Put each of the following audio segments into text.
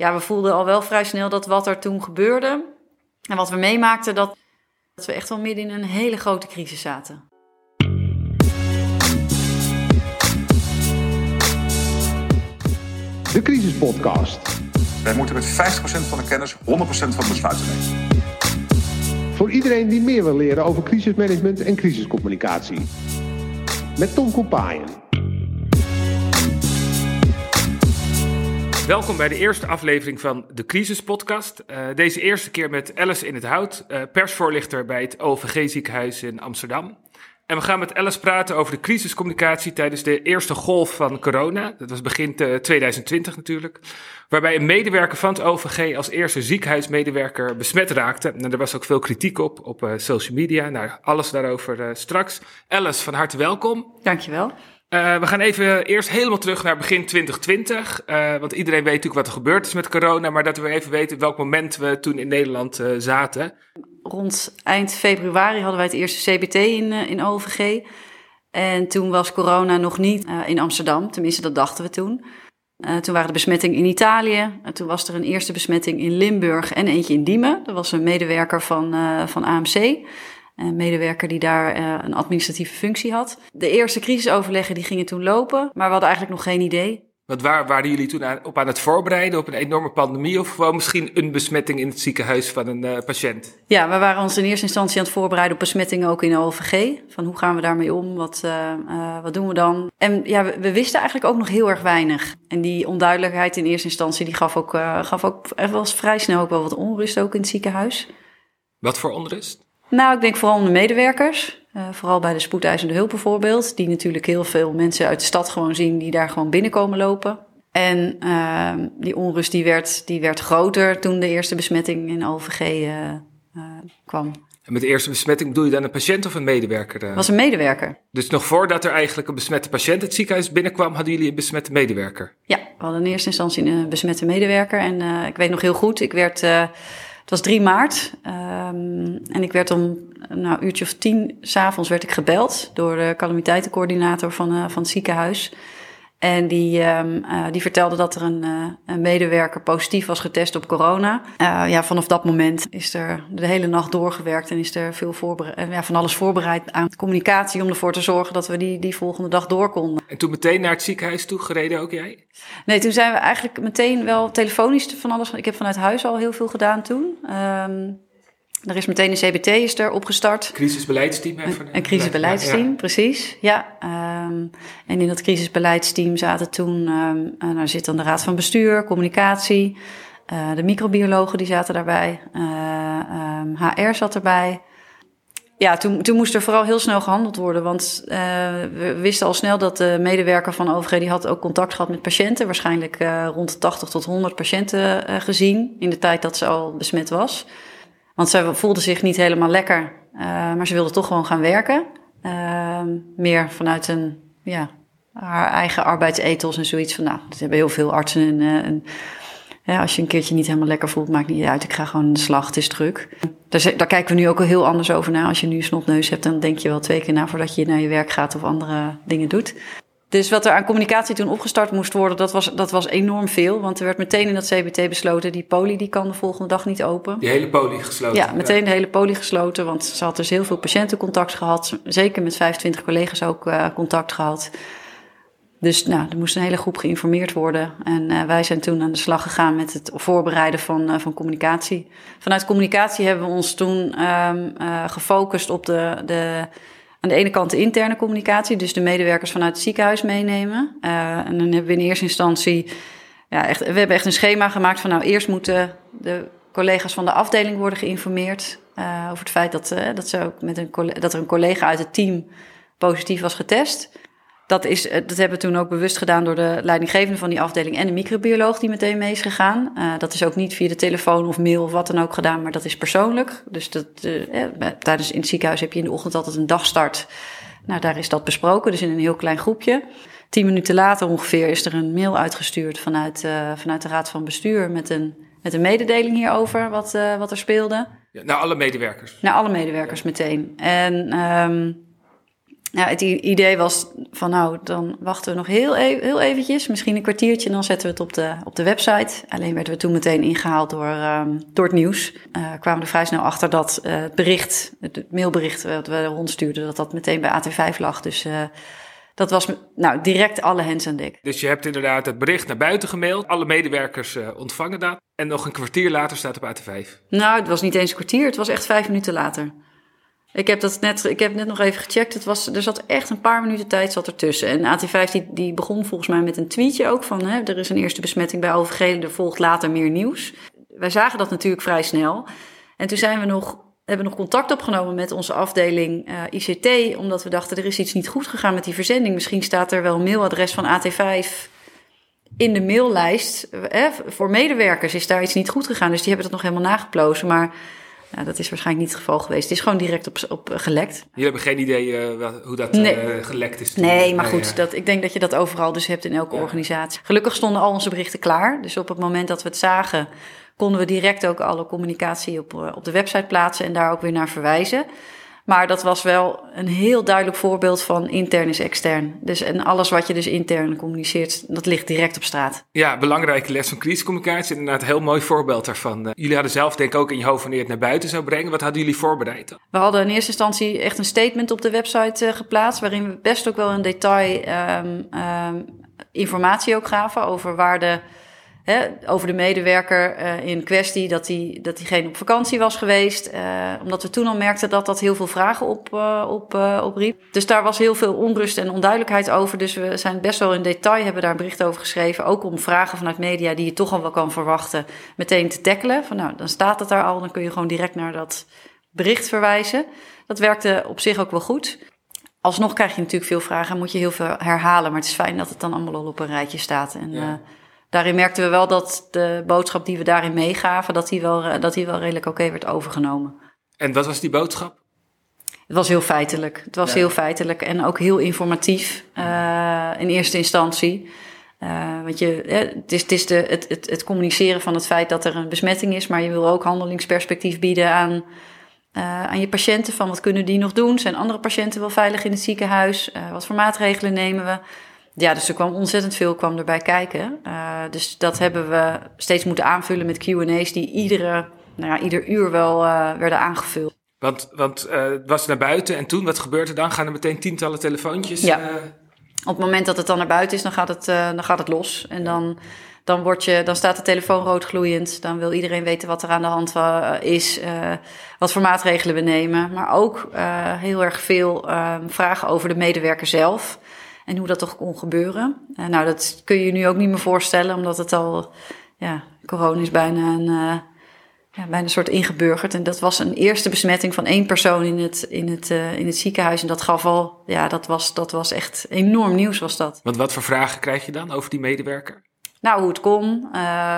ja, we voelden al wel vrij snel dat wat er toen gebeurde en wat we meemaakten, dat, dat we echt wel midden in een hele grote crisis zaten. De Crisispodcast. Wij moeten met 50% van de kennis 100% van de besluiten nemen. Voor iedereen die meer wil leren over crisismanagement en crisiscommunicatie. Met Tom Koepaaien. Welkom bij de eerste aflevering van de Crisis Podcast. Uh, deze eerste keer met Alice in het Hout, uh, persvoorlichter bij het OVG ziekenhuis in Amsterdam. En we gaan met Alice praten over de crisiscommunicatie tijdens de eerste golf van corona. Dat was begin 2020 natuurlijk. Waarbij een medewerker van het OVG als eerste ziekenhuismedewerker besmet raakte. En er was ook veel kritiek op, op social media. Nou, alles daarover straks. Alice, van harte welkom. Dankjewel. Uh, we gaan even eerst helemaal terug naar begin 2020. Uh, want iedereen weet natuurlijk wat er gebeurd is met corona. Maar dat we even weten welk moment we toen in Nederland uh, zaten. Rond eind februari hadden wij het eerste CBT in, in OVG. En toen was corona nog niet in Amsterdam. Tenminste, dat dachten we toen. toen waren de besmettingen in Italië. En toen was er een eerste besmetting in Limburg en eentje in Diemen. Dat was een medewerker van, van AMC. Een medewerker die daar uh, een administratieve functie had. De eerste crisisoverleggen die gingen toen lopen, maar we hadden eigenlijk nog geen idee. Wat waar, waren jullie toen aan, op aan het voorbereiden op een enorme pandemie of gewoon misschien een besmetting in het ziekenhuis van een uh, patiënt? Ja, we waren ons in eerste instantie aan het voorbereiden op besmettingen ook in de OVG. Van hoe gaan we daarmee om? Wat, uh, wat doen we dan? En ja, we, we, wisten eigenlijk ook nog heel erg weinig. En die onduidelijkheid in eerste instantie die gaf ook, gaf ook was vrij snel ook wel wat onrust ook in het ziekenhuis. Wat voor onrust? Nou, ik denk vooral de medewerkers. Uh, vooral bij de spoedeisende hulp bijvoorbeeld. Die natuurlijk heel veel mensen uit de stad gewoon zien die daar gewoon binnenkomen lopen. En uh, die onrust die werd, die werd groter toen de eerste besmetting in OVG uh, kwam. En met de eerste besmetting bedoel je dan een patiënt of een medewerker? Het was een medewerker. Dus nog voordat er eigenlijk een besmette patiënt het ziekenhuis binnenkwam, hadden jullie een besmette medewerker? Ja, we hadden in eerste instantie een besmette medewerker. En ik weet nog heel goed, ik werd... Het was 3 maart um, en ik werd om nou, een uurtje of tien s'avonds werd ik gebeld door de calamiteitencoördinator van, uh, van het ziekenhuis. En die, um, uh, die vertelde dat er een, uh, een, medewerker positief was getest op corona. ja, vanaf dat moment is er de hele nacht doorgewerkt en is er veel voorbereid, ja, van alles voorbereid aan communicatie om ervoor te zorgen dat we die, die volgende dag door konden. En toen meteen naar het ziekenhuis toe gereden ook jij? Nee, toen zijn we eigenlijk meteen wel telefonisch van alles. Ik heb vanuit huis al heel veel gedaan toen. Um, er is meteen een CBT is er opgestart. Crisisbeleidsteam even. Een, een crisisbeleidsteam, ja, ja. precies. Ja. Um, en in dat crisisbeleidsteam zaten toen, um, zit dan de raad van bestuur, communicatie, uh, de microbiologen die zaten daarbij, uh, um, HR zat erbij. Ja, toen, toen moest er vooral heel snel gehandeld worden, want we wisten al snel dat de medewerker van OVG die had ook contact gehad met patiënten, waarschijnlijk rond de 80 tot 100 patiënten gezien in de tijd dat ze al besmet was. Want ze voelde zich niet helemaal lekker, uh, maar ze wilde toch gewoon gaan werken. Uh, meer vanuit een, ja, haar eigen arbeidsethos en zoiets van, nou, dat hebben heel veel artsen. En, uh, en als je een keertje niet helemaal lekker voelt, maakt niet uit. Ik ga gewoon aan de slag, het is druk. Daar, daar kijken we nu ook al heel anders over na. Als je nu een snotneus hebt, dan denk je wel twee keer na voordat je naar je werk gaat of andere dingen doet. Dus wat er aan communicatie toen opgestart moest worden, dat was, dat was enorm veel. Want er werd meteen in dat CBT besloten, die poli die kan de volgende dag niet open. Die hele poli gesloten? Ja, meteen de hele poli gesloten. Want ze had dus heel veel patiëntencontact gehad. Zeker met 25 collega's ook uh, contact gehad. Dus nou, er moest een hele groep geïnformeerd worden. En uh, wij zijn toen aan de slag gegaan met het voorbereiden van, uh, van communicatie. Vanuit communicatie hebben we ons toen um, gefocust op de... de aan de ene kant de interne communicatie, dus de medewerkers vanuit het ziekenhuis meenemen. Uh, en dan hebben we in eerste instantie, ja, echt, we hebben echt een schema gemaakt van nou eerst moeten de collega's van de afdeling worden geïnformeerd uh, over het feit dat, uh, dat, ze ook met een, dat er een collega uit het team positief was getest. Dat, is, dat hebben we toen ook bewust gedaan door de leidinggevende van die afdeling en de microbioloog die meteen mee is gegaan. Uh, dat is ook niet via de telefoon of mail of wat dan ook gedaan, maar dat is persoonlijk. Dus dat, uh, tijdens in het ziekenhuis heb je in de ochtend altijd een dagstart. Nou, daar is dat besproken, dus in een heel klein groepje. Tien minuten later ongeveer is er een mail uitgestuurd vanuit, uh, vanuit de Raad van Bestuur met een, met een mededeling hierover wat, wat er speelde. Ja, naar alle medewerkers? Naar alle medewerkers ja. meteen. En... Um, Ja, het idee was van nou, dan wachten we nog heel, e heel eventjes, misschien een kwartiertje, en dan zetten we het op de, op de website. Alleen werden we toen meteen ingehaald door, um, door het nieuws. Uh, kwamen we er vrij snel achter dat uh, het bericht, het mailbericht dat we rondstuurden, dat dat meteen bij AT5 lag. Dus uh, dat was nou, direct alle hens aan dek. Dus je hebt inderdaad het bericht naar buiten gemaild. Alle medewerkers uh, ontvangen dat. En nog een kwartier later staat het op AT5. Nou, het was niet eens een kwartier, het was echt vijf minuten later. Ik heb, dat net, ik heb net nog even gecheckt. Het was, er zat echt een paar minuten tijd zat ertussen. En AT5 die, die begon volgens mij met een tweetje ook van... Hè, er is een eerste besmetting bij OVG, er volgt later meer nieuws. Wij zagen dat natuurlijk vrij snel. En toen zijn we nog, hebben we nog contact opgenomen met onze afdeling uh, ICT... omdat we dachten, er is iets niet goed gegaan met die verzending. Misschien staat er wel een mailadres van AT5 in de maillijst. Hè, voor medewerkers is daar iets niet goed gegaan. Dus die hebben dat nog helemaal nageplozen, maar... Nou, dat is waarschijnlijk niet het geval geweest. Het is gewoon direct op, op gelekt. Jullie hebben geen idee uh, hoe dat nee. uh, gelekt is? Nee, maar goed, dat, ik denk dat je dat overal dus hebt in elke ja. organisatie. Gelukkig stonden al onze berichten klaar. Dus op het moment dat we het zagen, konden we direct ook alle communicatie op, op de website plaatsen en daar ook weer naar verwijzen. Maar dat was wel een heel duidelijk voorbeeld van intern is extern. Dus en alles wat je dus intern communiceert, dat ligt direct op straat. Ja, belangrijke les van crisiscommunicatie. Inderdaad, een heel mooi voorbeeld daarvan. Uh, jullie hadden zelf denk ik ook in je hoofd wanneer het naar buiten zou brengen. Wat hadden jullie voorbereid dan? We hadden in eerste instantie echt een statement op de website uh, geplaatst, waarin we best ook wel in detail um, um, informatie ook gaven over waar de Hè, over de medewerker uh, in kwestie dat hij dat diegene op vakantie was geweest. Uh, omdat we toen al merkten dat dat heel veel vragen op, uh, op, opriep. Dus daar was heel veel onrust en onduidelijkheid over. Dus we zijn best wel in detail, hebben daar een bericht over geschreven. Ook om vragen vanuit media die je toch al wel kan verwachten, meteen te tackelen. Van nou, dan staat het daar al, dan kun je gewoon direct naar dat bericht verwijzen. Dat werkte op zich ook wel goed. Alsnog krijg je natuurlijk veel vragen en moet je heel veel herhalen. Maar het is fijn dat het dan allemaal al op een rijtje staat. En, ja daarin merkten we wel dat de boodschap die we daarin meegaven, dat die wel, dat die wel redelijk oké okay werd overgenomen. En wat was die boodschap? Het was heel feitelijk. Het was ja. heel feitelijk en ook heel informatief uh, in eerste instantie. Uh, want je, het is, het, is de, het, het, het, communiceren van het feit dat er een besmetting is, maar je wil ook handelingsperspectief bieden aan, uh, aan je patiënten. Van wat kunnen die nog doen? Zijn andere patiënten wel veilig in het ziekenhuis? wat voor maatregelen nemen we? Ja, dus er kwam ontzettend veel kwam erbij kijken. Uh, dus dat hebben we steeds moeten aanvullen met Q&A's die iedere, nou ja, ieder uur wel uh, werden aangevuld. Want, want uh, het was naar buiten en toen, wat gebeurt er dan? Gaan er meteen tientallen telefoontjes? Ja. Op het moment dat het dan naar buiten is, dan gaat het, dan gaat het los. En dan, dan, word je, dan staat de telefoon rood gloeiend. Dan wil iedereen weten wat er aan de hand is, wat voor maatregelen we nemen. Maar ook heel erg veel vragen over de medewerker zelf. En hoe dat toch kon gebeuren. Uh, nou, dat kun je je nu ook niet meer voorstellen, omdat het al, ja, corona is bijna een, uh, ja, bijna een soort ingeburgerd. En dat was een eerste besmetting van één persoon in het, in het, uh, in het ziekenhuis. En dat gaf al, ja, dat was, dat was echt enorm nieuws was dat. Want wat voor vragen krijg je dan over die medewerker? Nou, hoe het kon,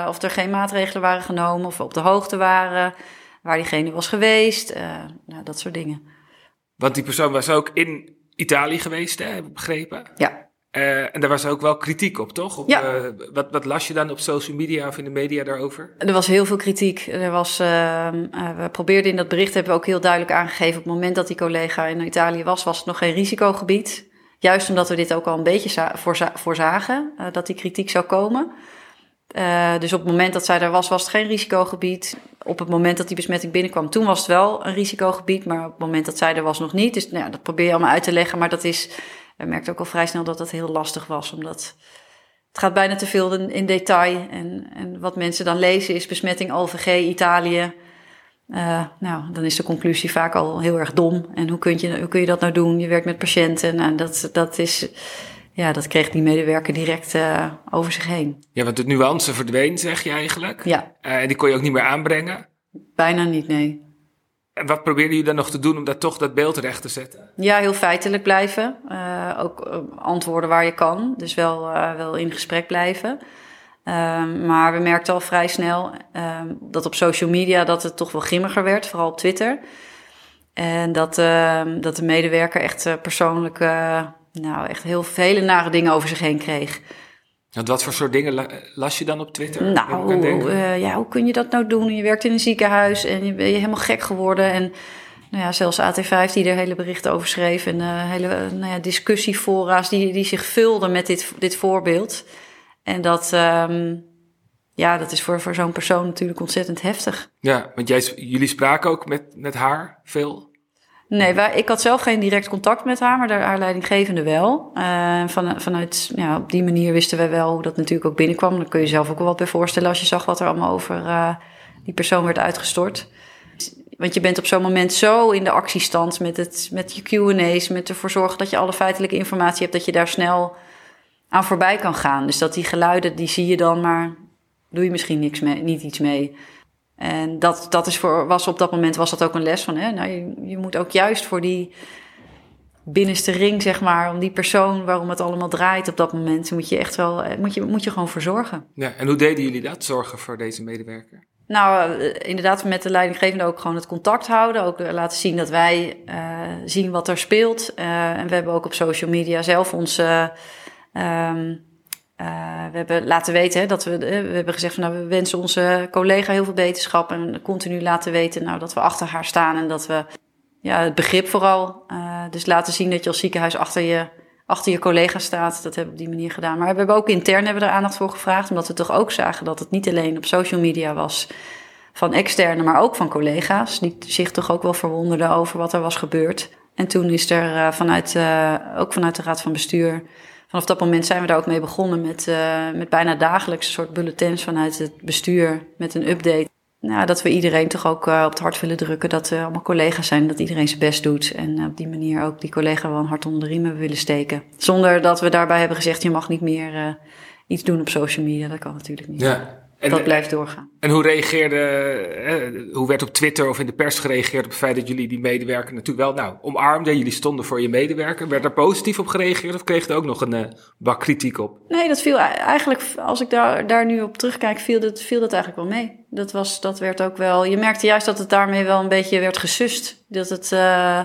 of er geen maatregelen waren genomen, of we op de hoogte waren, waar diegene was geweest, nou, dat soort dingen. Want die persoon was ook in Italië geweest, hè, heb ik begrepen. Ja. Uh, en daar was ook wel kritiek op, toch? Op, ja. Uh, wat, wat, las je dan op social media of in de media daarover? Er was heel veel kritiek. Er was, uh, we probeerden in dat bericht, hebben we ook heel duidelijk aangegeven... op het moment dat die collega in Italië was, was het nog geen risicogebied. Juist omdat we dit ook al een beetje voorza voorzagen, dat die kritiek zou komen. dus op het moment dat zij daar was, was het geen risicogebied. Op het moment dat die besmetting binnenkwam, toen was het wel een risicogebied. Maar op het moment dat zij er was, nog niet. Dus nou dat probeer je allemaal uit te leggen. Maar dat is we merkten ook al vrij snel dat dat heel lastig was, omdat het gaat bijna te veel in detail. En, en wat mensen dan lezen is besmetting OVG Italië. Uh, nou, dan is de conclusie vaak al heel erg dom. En hoe kun je, hoe kun je dat nou doen? Je werkt met patiënten. Nou, dat, dat is. Ja, dat kreeg die medewerker direct uh, over zich heen. Ja, want de nuance verdween, zeg je eigenlijk. Ja. Uh, en die kon je ook niet meer aanbrengen? Bijna niet, nee. En wat probeerden jullie dan nog te doen om daar toch dat beeld recht te zetten? Ja, heel feitelijk blijven. Uh, ook antwoorden waar je kan. Dus wel, wel in gesprek blijven. Um, maar we merkten al vrij snel um, dat op social media dat het toch wel grimmiger werd, vooral op Twitter. En dat, ehm, dat de medewerker echt persoonlijk, nou echt heel vele nare dingen over zich heen kreeg. Want wat voor soort dingen las je dan op Twitter? Nou, uh, ja, hoe kun je dat nou doen? Je werkt in een ziekenhuis en je ben je helemaal gek geworden. En nou ja, zelfs AT5 die er hele berichten over schreef. En uh, hele nou ja, discussiefora's die, die zich vulden met dit, dit voorbeeld. En dat, um, ja, dat is voor, voor zo'n persoon natuurlijk ontzettend heftig. Ja, want jij, jullie spraken ook met, met haar veel? Nee, ik had zelf geen direct contact met haar, maar de, haar leidinggevende wel. Uh, van, vanuit, ja, op die manier wisten wij wel hoe dat natuurlijk ook binnenkwam. Dan kun je zelf ook wel wat bij voorstellen als je zag wat er allemaal over uh, die persoon werd uitgestort. Want je bent op zo'n moment zo in de actiestand met, het, met je QA's, met ervoor zorgen dat je alle feitelijke informatie hebt, dat je daar snel aan voorbij kan gaan. Dus dat die geluiden, die zie je dan, maar doe je misschien niks mee, niet iets mee. En dat, dat is voor, was op dat moment was dat ook een les van, hè? Nou, je, je moet ook juist voor die binnenste ring, zeg maar, om die persoon waarom het allemaal draait op dat moment, moet je echt wel, moet je, moet je gewoon voor zorgen. Ja, en hoe deden jullie dat, zorgen voor deze medewerker? Nou, uh, inderdaad, met de leidinggevende ook gewoon het contact houden. Ook laten zien dat wij uh, zien wat er speelt. Uh, en we hebben ook op social media zelf onze um, uh, we hebben laten weten dat we, we hebben gezegd van nou, we wensen onze collega heel veel beterschap en continu laten weten nou, dat we achter haar staan en dat we ja, het begrip vooral. Uh, dus laten zien dat je als ziekenhuis achter je, achter je collega staat. Dat hebben we op die manier gedaan. Maar we hebben ook intern hebben we er aandacht voor gevraagd, omdat we toch ook zagen dat het niet alleen op social media was van externe, maar ook van collega's, die zich toch ook wel verwonderden over wat er was gebeurd. En toen is er vanuit, ook vanuit de Raad van Bestuur vanaf dat moment zijn we daar ook mee begonnen met, uh, met bijna dagelijks een soort bulletins vanuit het bestuur met een update. Nou, dat we iedereen toch ook uh, op het hart willen drukken dat we allemaal collega's zijn, dat iedereen zijn best doet. En uh, op die manier ook die collega wel een hart onder de riem willen steken. Zonder dat we daarbij hebben gezegd, je mag niet meer iets doen op social media. Dat kan natuurlijk niet. Ja. En dat blijft doorgaan. En hoe reageerde, eh, hoe werd op Twitter of in de pers gereageerd op het feit dat jullie die medewerker natuurlijk wel nou, omarmden? Jullie stonden voor je medewerker. Werd daar positief op gereageerd of kreeg er ook nog een uh, bak kritiek op? Nee, dat viel eigenlijk, als ik daar, daar nu op terugkijk, viel dat, viel dat eigenlijk wel mee. Dat, was, dat werd ook wel, je merkte juist dat het daarmee wel een beetje werd gesust. Dat, het, uh,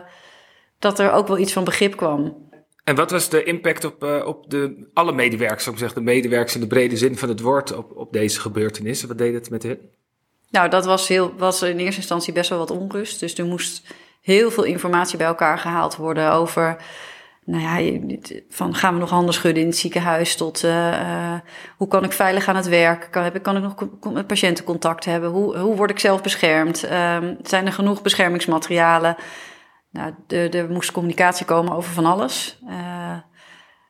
dat er ook wel iets van begrip kwam. En wat was de impact op, uh, op de, alle medewerkers, ik zeggen, de medewerkers in de brede zin van het woord, op, op deze gebeurtenissen? Wat deed het met hen? Nou, dat was, heel, was in eerste instantie best wel wat onrust. Dus er moest heel veel informatie bij elkaar gehaald worden over, nou ja, van gaan we nog handen schudden in het ziekenhuis tot uh, uh, hoe kan ik veilig aan het werk? Kan, heb ik, kan ik nog patiëntencontact hebben? Hoe, hoe word ik zelf beschermd? Um, zijn er genoeg beschermingsmaterialen? Nou, er, moest communicatie komen over van alles. Uh,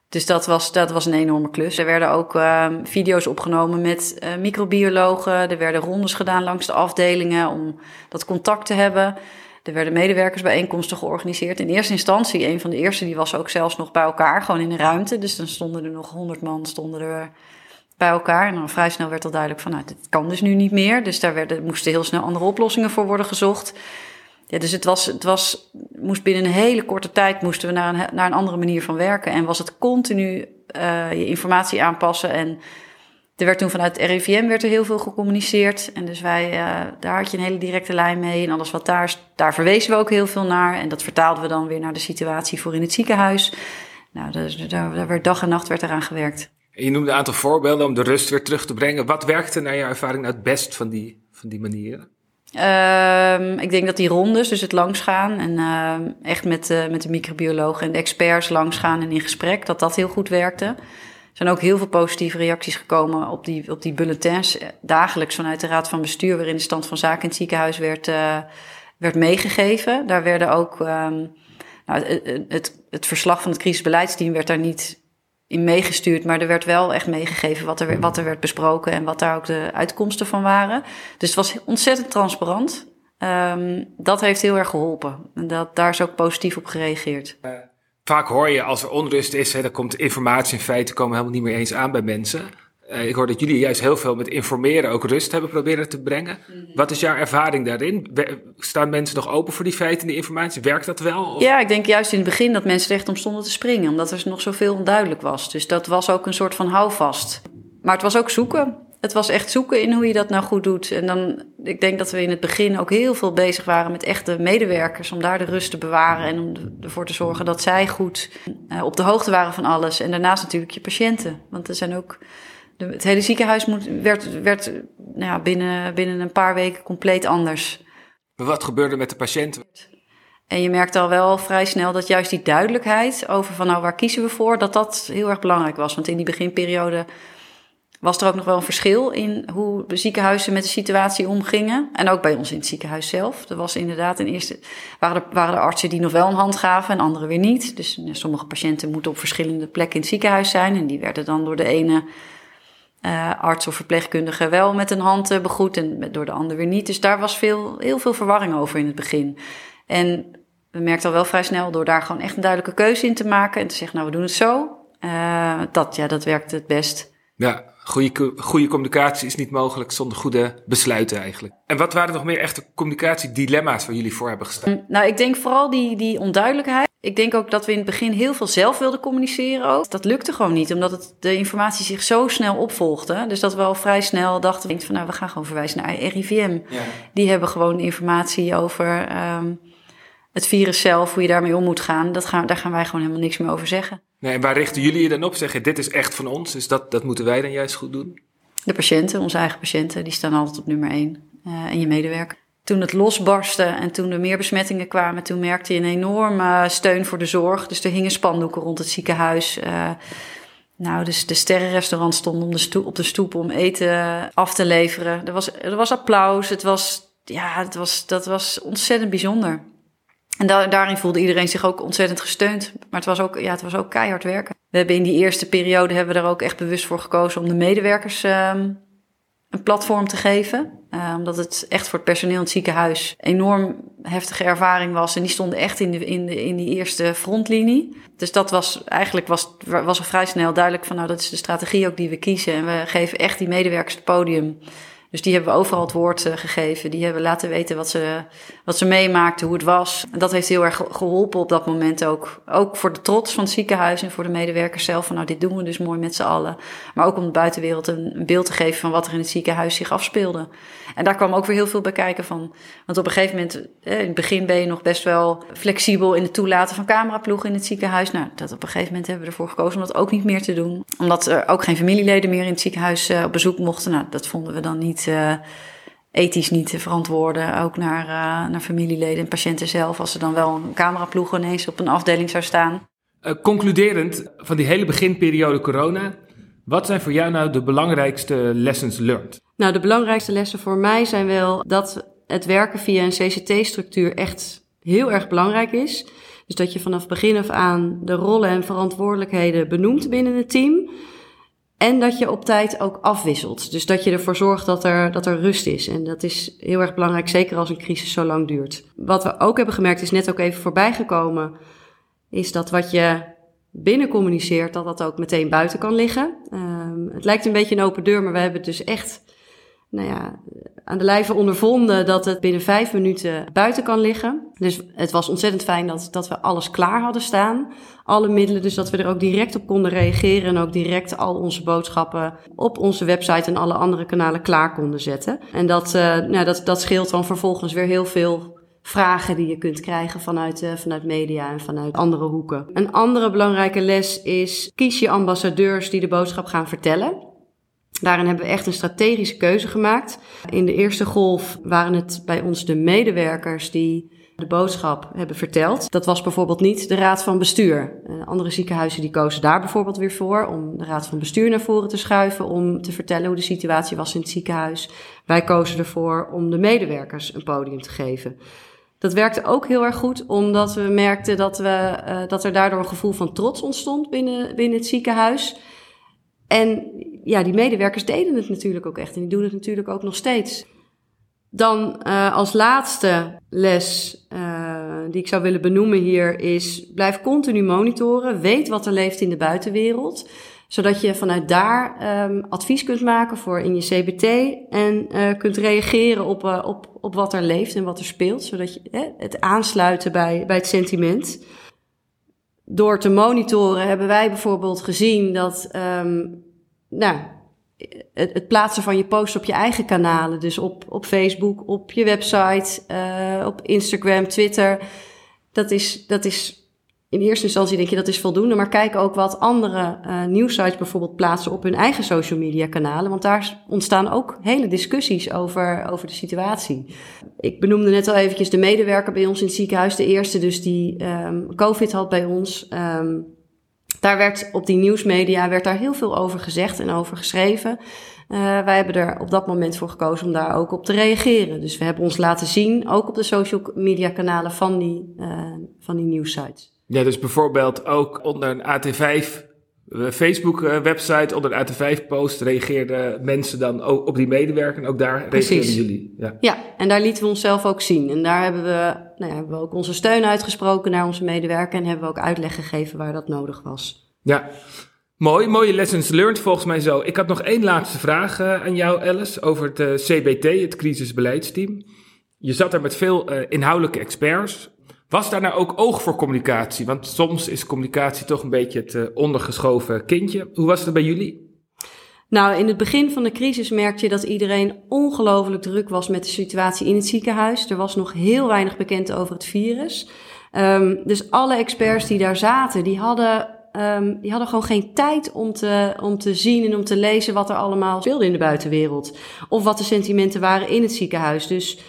dus dat was, dat was een enorme klus. Er werden ook uh, video's opgenomen met uh, microbiologen. Er werden rondes gedaan langs de afdelingen om dat contact te hebben. Er werden medewerkersbijeenkomsten georganiseerd. In eerste instantie, een van de eerste, die was ook zelfs nog bij elkaar, gewoon in een ruimte. Dus dan stonden er nog honderd man stonden er bij elkaar. En dan vrij snel werd al duidelijk van, nou, dit kan dus nu niet meer. Dus daar werden, moesten heel snel andere oplossingen voor worden gezocht. Ja, dus het, was, het was, moest binnen een hele korte tijd moesten we naar een, naar een andere manier van werken. En was het continu uh, je informatie aanpassen. En er werd toen vanuit het RIVM werd er heel veel gecommuniceerd. En dus wij, uh, daar had je een hele directe lijn mee. En alles wat daar, daar verwezen we ook heel veel naar. En dat vertaalden we dan weer naar de situatie voor in het ziekenhuis. Nou, daar, daar werd dag en nacht werd eraan gewerkt. Je noemde een aantal voorbeelden om de rust weer terug te brengen. Wat werkte naar jouw ervaring nou het best van die, van die manieren? Um, ik denk dat die rondes, dus het langsgaan en uh, echt met, uh, met de microbiologen en de experts langsgaan en in gesprek, dat dat heel goed werkte. Er zijn ook heel veel positieve reacties gekomen op die, op die bulletins, eh, dagelijks vanuit de Raad van Bestuur, waarin de stand van zaken in het ziekenhuis werd, uh, werd meegegeven. Daar werden ook, um, nou, het, het, het verslag van het crisisbeleidsteam werd daar niet in meegestuurd, maar er werd wel echt meegegeven wat er, wat er werd besproken en wat daar ook de uitkomsten van waren. Dus het was ontzettend transparant. Um, dat heeft heel erg geholpen. En dat, daar is ook positief op gereageerd. Uh, vaak hoor je als er onrust is, hè, dan komt informatie en feiten komen helemaal niet meer eens aan bij mensen. Uh, ik hoor dat jullie juist heel veel met informeren ook rust hebben proberen te brengen. Mm -hmm. Wat is jouw ervaring daarin? Staan mensen nog open voor die feiten en die informatie? Werkt dat wel? Of? Ja, ik denk juist in het begin dat mensen er echt om stonden te springen, omdat er nog zoveel onduidelijk was. Dus dat was ook een soort van houvast. Maar het was ook zoeken. Het was echt zoeken in hoe je dat nou goed doet. En dan, ik denk dat we in het begin ook heel veel bezig waren met echte medewerkers. Om daar de rust te bewaren en om ervoor te zorgen dat zij goed uh, op de hoogte waren van alles. En daarnaast natuurlijk je patiënten. Want er zijn ook de, het hele ziekenhuis moet, werd, werd nou ja, binnen, binnen een paar weken compleet anders. Maar wat gebeurde met de patiënten? En je merkt al wel vrij snel dat juist die duidelijkheid over van nou waar kiezen we voor, dat dat heel erg belangrijk was. Want in die beginperiode was er ook nog wel een verschil in hoe de ziekenhuizen met de situatie omgingen. En ook bij ons in het ziekenhuis zelf. Er was inderdaad een eerste, waren, er, waren er artsen die nog wel een hand gaven en anderen weer niet. Dus sommige patiënten moeten op verschillende plekken in het ziekenhuis zijn. En die werden dan door de ene uh, arts of verpleegkundige wel met een hand uh, begroet en door de ander weer niet. Dus daar was veel, heel veel verwarring over in het begin. En we merkten al wel vrij snel door daar gewoon echt een duidelijke keuze in te maken en te zeggen, nou we doen het zo. Uh, dat, ja, dat werkte het best. Ja, goede, goede communicatie is niet mogelijk zonder goede besluiten eigenlijk. En wat waren nog meer echte communicatiedilemma's waar jullie voor hebben gestaan? Nou, ik denk vooral die, die onduidelijkheid. Ik denk ook dat we in het begin heel veel zelf wilden communiceren ook. Dat lukte gewoon niet, omdat het, de informatie zich zo snel opvolgde. Dus dat we al vrij snel dachten van, nou, we gaan gewoon verwijzen naar RIVM. Ja. Die hebben gewoon informatie over um, het virus zelf, hoe je daarmee om moet gaan. Dat gaan. Daar gaan wij gewoon helemaal niks meer over zeggen. Nee, en waar richten jullie je dan op? Zeggen, dit is echt van ons, dus dat, dat moeten wij dan juist goed doen? De patiënten, onze eigen patiënten, die staan altijd op nummer één. Uh, en je medewerker. Toen het losbarstte en toen er meer besmettingen kwamen, toen merkte je een enorme steun voor de zorg. Dus er hingen spandoeken rond het ziekenhuis. Uh, nou, dus de sterrenrestaurant stond om de stoep, op de stoep om eten af te leveren. Er was, er was applaus. Het was, ja, het was, dat was ontzettend bijzonder. En daarin voelde iedereen zich ook ontzettend gesteund. Maar het was ook, ja, het was ook keihard werken. We hebben in die eerste periode hebben we er ook echt bewust voor gekozen om de medewerkers um, een platform te geven. Uh, omdat het echt voor het personeel in het ziekenhuis enorm heftige ervaring was. En die stonden echt in, de, in, de, in die eerste frontlinie. Dus dat was eigenlijk was, was er vrij snel duidelijk van nou, dat is de strategie ook die we kiezen. En we geven echt die medewerkers het podium dus die hebben we overal het woord uh, gegeven. Die hebben laten weten wat ze, wat ze meemaakten, hoe het was. En dat heeft heel erg geholpen op dat moment ook. Ook voor de trots van het ziekenhuis en voor de medewerkers zelf. Van nou, dit doen we dus mooi met z'n allen. Maar ook om de buitenwereld een, beeld te geven van wat er in het ziekenhuis zich afspeelde. En daar kwam ook weer heel veel bij kijken van. Want op een gegeven moment, eh, in het begin ben je nog best wel flexibel in het toelaten van cameraploegen in het ziekenhuis. Nou, dat op een gegeven moment hebben we ervoor gekozen om dat ook niet meer te doen. Omdat er ook geen familieleden meer in het ziekenhuis uh, op bezoek mochten. Nou, dat vonden we dan niet uh, ethisch niet te verantwoorden. Ook naar, uh, naar familieleden en patiënten zelf. Als er dan wel een cameraploeg ineens op een afdeling zou staan. Uh, concluderend van die hele beginperiode corona. Wat zijn voor jou nou de belangrijkste lessons learned? Nou, de belangrijkste lessen voor mij zijn wel dat het werken via een CCT-structuur echt heel erg belangrijk is. Dus dat je vanaf begin af aan de rollen en verantwoordelijkheden benoemt binnen het team. En dat je op tijd ook afwisselt. Dus dat je ervoor zorgt dat er, dat er rust is. En dat is heel erg belangrijk, zeker als een crisis zo lang duurt. Wat we ook hebben gemerkt, is net ook even voorbijgekomen, is dat wat je binnen communiceert, dat dat ook meteen buiten kan liggen. Um, het lijkt een beetje een open deur, maar we hebben dus echt nou ja, aan de lijve ondervonden dat het binnen vijf minuten buiten kan liggen. Dus het was ontzettend fijn dat, dat we alles klaar hadden staan. Alle middelen, dus dat we er ook direct op konden reageren en ook direct al onze boodschappen op onze website en alle andere kanalen klaar konden zetten. En dat, uh, nou, dat, dat scheelt dan vervolgens weer heel veel vragen die je kunt krijgen vanuit, uh, vanuit media en vanuit andere hoeken. Een andere belangrijke les is kies je ambassadeurs die de boodschap gaan vertellen. Daarin hebben we echt een strategische keuze gemaakt. In de eerste golf waren het bij ons de medewerkers die de boodschap hebben verteld. Dat was bijvoorbeeld niet de raad van bestuur. Uh, andere ziekenhuizen die kozen daar bijvoorbeeld weer voor om de raad van bestuur naar voren te schuiven om te vertellen hoe de situatie was in het ziekenhuis. Wij kozen ervoor om de medewerkers een podium te geven. Dat werkte ook heel erg goed, omdat we merkten dat, we, uh, dat er daardoor een gevoel van trots ontstond binnen, binnen het ziekenhuis. En ja, die medewerkers deden het natuurlijk ook echt. En die doen het natuurlijk ook nog steeds. Dan uh, als laatste les uh, die ik zou willen benoemen hier is... blijf continu monitoren. Weet wat er leeft in de buitenwereld. Zodat je vanuit daar um, advies kunt maken voor in je CBT. En uh, kunt reageren op, op, op wat er leeft en wat er speelt. Zodat je het aansluiten bij, bij het sentiment door te monitoren hebben wij bijvoorbeeld gezien dat, um, nou, het, plaatsen van je post op je eigen kanalen, dus op, op Facebook, op je website, uh, op Instagram, Twitter, dat is, dat is in eerste instantie denk je dat is voldoende, maar kijk ook wat andere uh, nieuwsites bijvoorbeeld plaatsen op hun eigen social media kanalen. Want daar ontstaan ook hele discussies over, over de situatie. Ik benoemde net al eventjes de medewerker bij ons in het ziekenhuis, de eerste dus die um, COVID had bij ons. Um, daar werd op die nieuwsmedia werd daar heel veel over gezegd en over geschreven. Uh, wij hebben er op dat moment voor gekozen om daar ook op te reageren. Dus we hebben ons laten zien, ook op de social media kanalen van die, uh, van die nieuwsites. Ja, dus bijvoorbeeld ook onder een AT5 eh, Facebook-website, onder een AT5-post reageerden mensen dan ook op die medewerker. En ook daar reageerden jullie. Ja. ja, en daar lieten we onszelf ook zien. En daar hebben we, nou ja, hebben we ook onze steun uitgesproken naar onze medewerker. En hebben we ook uitleg gegeven waar dat nodig was. Ja, mooi. Mooie lessons learned volgens mij zo. Ik had nog één laatste vraag uh, aan jou, Alice, over het uh, CBT, het crisisbeleidsteam. Je zat er met veel uh, inhoudelijke experts. Was daar nou ook oog voor communicatie? Want soms is communicatie toch een beetje het uh, ondergeschoven kindje. Hoe was het bij jullie? Nou, in het begin van de crisis merkte je dat iedereen ongelooflijk druk was met de situatie in het ziekenhuis. Er was nog heel weinig bekend over het virus. Um, dus alle experts die daar zaten, die hadden, um, die hadden gewoon geen tijd om te, om te zien en om te lezen wat er allemaal speelde in de buitenwereld. Of wat de sentimenten waren in het ziekenhuis. Dus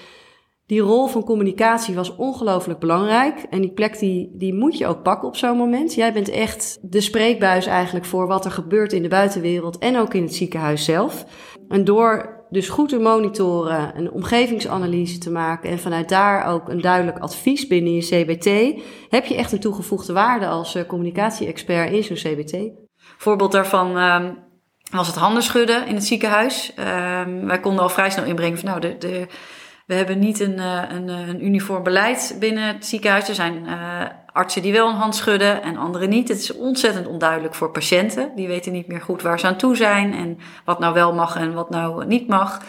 die rol van communicatie was ongelooflijk belangrijk. En die plek die, die moet je ook pakken op zo'n moment. Jij bent echt de spreekbuis eigenlijk voor wat er gebeurt in de buitenwereld en ook in het ziekenhuis zelf. En door dus goed te monitoren, een omgevingsanalyse te maken en vanuit daar ook een duidelijk advies binnen je CBT, heb je echt een toegevoegde waarde als uh, communicatie-expert in zo'n CBT. Voorbeeld daarvan uh, was het handen schudden in het ziekenhuis. Uh, wij konden al vrij snel inbrengen van nou, de, de we hebben niet een, eh, een, eh, een uniform beleid binnen het ziekenhuis. Er zijn uh, artsen die wel een hand schudden en anderen niet. Het is ontzettend onduidelijk voor patiënten. Die weten niet meer goed waar ze aan toe zijn en wat nou wel mag en wat nou niet mag.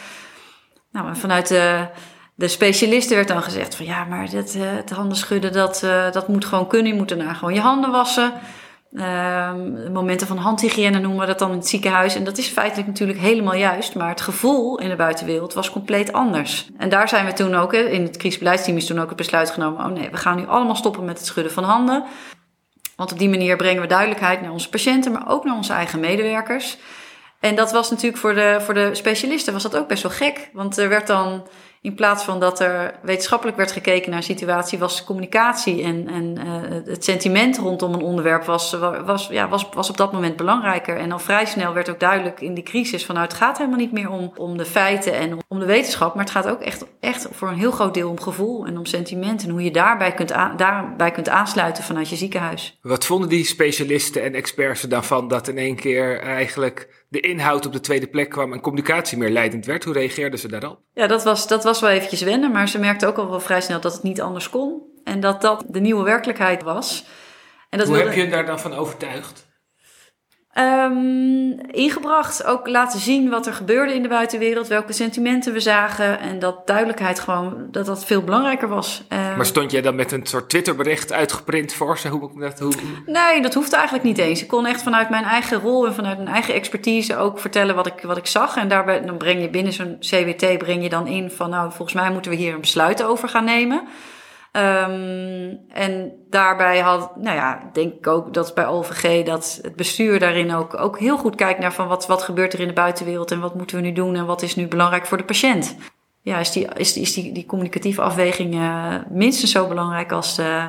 Nou, vanuit de, de specialisten werd dan gezegd van ja, maar dat, het handen schudden, dat, dat moet gewoon kunnen. Je moet daarna gewoon je handen wassen. Um, momenten van handhygiëne noemen we dat dan in het ziekenhuis. En dat is feitelijk natuurlijk helemaal juist. Maar het gevoel in de buitenwereld was compleet anders. En daar zijn we toen ook, in het crisisbeleidsteam is toen ook het besluit genomen. Oh nee, we gaan nu allemaal stoppen met het schudden van handen. Want op die manier brengen we duidelijkheid naar onze patiënten, maar ook naar onze eigen medewerkers. En dat was natuurlijk voor de, voor de specialisten was dat ook best wel gek. Want er werd dan in plaats van dat er wetenschappelijk werd gekeken naar situatie, was communicatie en, en uh, het sentiment rondom een onderwerp was, was, ja, was, was op dat moment belangrijker. En al vrij snel werd ook duidelijk in die crisis van nou, het gaat helemaal niet meer om, om de feiten en om de wetenschap, maar het gaat ook echt, echt voor een heel groot deel om gevoel en om sentiment en hoe je daarbij kunt, daarbij kunt aansluiten vanuit je ziekenhuis. Wat vonden die specialisten en experts ervan dat in één keer eigenlijk de inhoud op de tweede plek kwam en communicatie meer leidend werd. Hoe reageerden ze daarop? Ja, dat was, dat was wel eventjes wennen, maar ze merkten ook al wel vrij snel dat het niet anders kon. En dat dat de nieuwe werkelijkheid was. En dat Hoe wilde... heb je daar dan van overtuigd? Um, ingebracht, ook laten zien wat er gebeurde in de buitenwereld, welke sentimenten we zagen en dat duidelijkheid gewoon, dat dat veel belangrijker was. Uh, maar stond jij dan met een soort Twitterbericht uitgeprint voor ze? Hoe, dat, hoe... Nee, dat hoeft eigenlijk niet eens. Ik kon echt vanuit mijn eigen rol en vanuit mijn eigen expertise ook vertellen wat ik, wat ik zag. En daarbij dan breng je binnen zo'n CWT breng je dan in van nou, volgens mij moeten we hier een besluit over gaan nemen. Um, en daarbij had, nou ja, denk ik ook dat bij OVG dat het bestuur daarin ook, ook heel goed kijkt naar van wat, wat gebeurt er in de buitenwereld en wat moeten we nu doen en wat is nu belangrijk voor de patiënt. Ja, is die, is die, is die, die communicatieve afweging uh, minstens zo belangrijk als uh,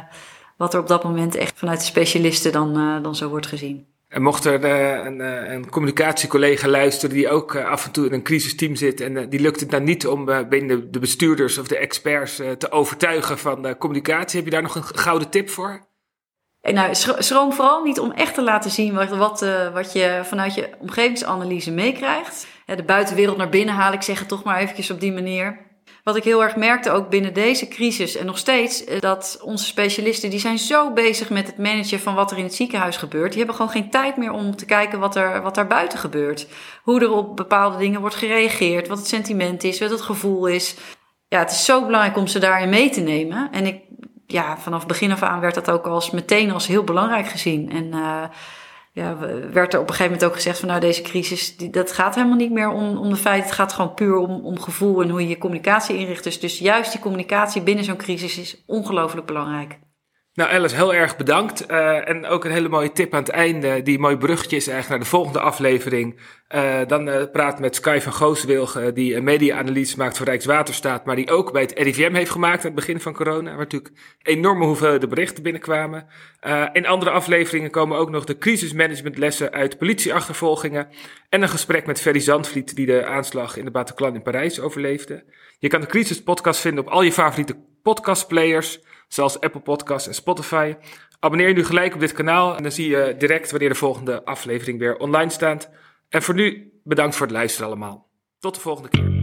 wat er op dat moment echt vanuit de specialisten dan, uh, dan zo wordt gezien. En mocht er uh, een, uh, een, communicatiecollega luisteren die ook uh, af en toe in een crisisteam zit en die lukt het dan niet om binnen de bestuurders of de experts te overtuigen van de communicatie, heb je daar nog een gouden tip voor? En nou, schroom vooral niet om echt te laten zien wat, wat, wat je vanuit je omgevingsanalyse meekrijgt. de buitenwereld naar binnen haal ik zeg het toch maar eventjes op die manier. Wat ik heel erg merkte ook binnen deze crisis en nog steeds, eh, dat onze specialisten die zijn zo bezig met het managen van wat er in het ziekenhuis gebeurt. Die hebben gewoon geen tijd meer om te kijken wat er, wat daar buiten gebeurt. Hoe er op bepaalde dingen wordt gereageerd, wat het sentiment is, wat het gevoel is. Ja, het is zo belangrijk om ze daarin mee te nemen. En ik, ja, vanaf begin af aan werd dat ook als meteen als heel belangrijk gezien. En uh, ja, werd er op een gegeven moment ook gezegd van nou deze crisis, die, dat gaat helemaal niet meer om, om de feiten. Het gaat gewoon puur om, om gevoel en hoe je je communicatie inricht. Dus, dus juist die communicatie binnen zo'n crisis is ongelooflijk belangrijk. Nou, Alice, heel erg bedankt. Uh, en ook een hele mooie tip aan het einde, die mooi bruggetje is eigenlijk naar de volgende aflevering. Uh, dan uh, praat met Sky van Gooswilgen, die een media-analyse maakt voor Rijkswaterstaat, maar die ook bij het RIVM heeft gemaakt aan het begin van corona, waar natuurlijk enorme hoeveelheden berichten binnenkwamen. in andere afleveringen komen ook nog de crisismanagementlessen uit politieachtervolgingen en een gesprek met Ferry Zandvliet, die de aanslag in de Bataclan in Parijs overleefde. Je kan de Crisis-podcast vinden op al je favoriete podcastplayers zoals Apple Podcasts en Spotify. Abonneer je nu gelijk op dit kanaal en dan zie je direct wanneer de volgende aflevering weer online staat. En voor nu bedankt voor het luisteren allemaal. Tot de volgende keer.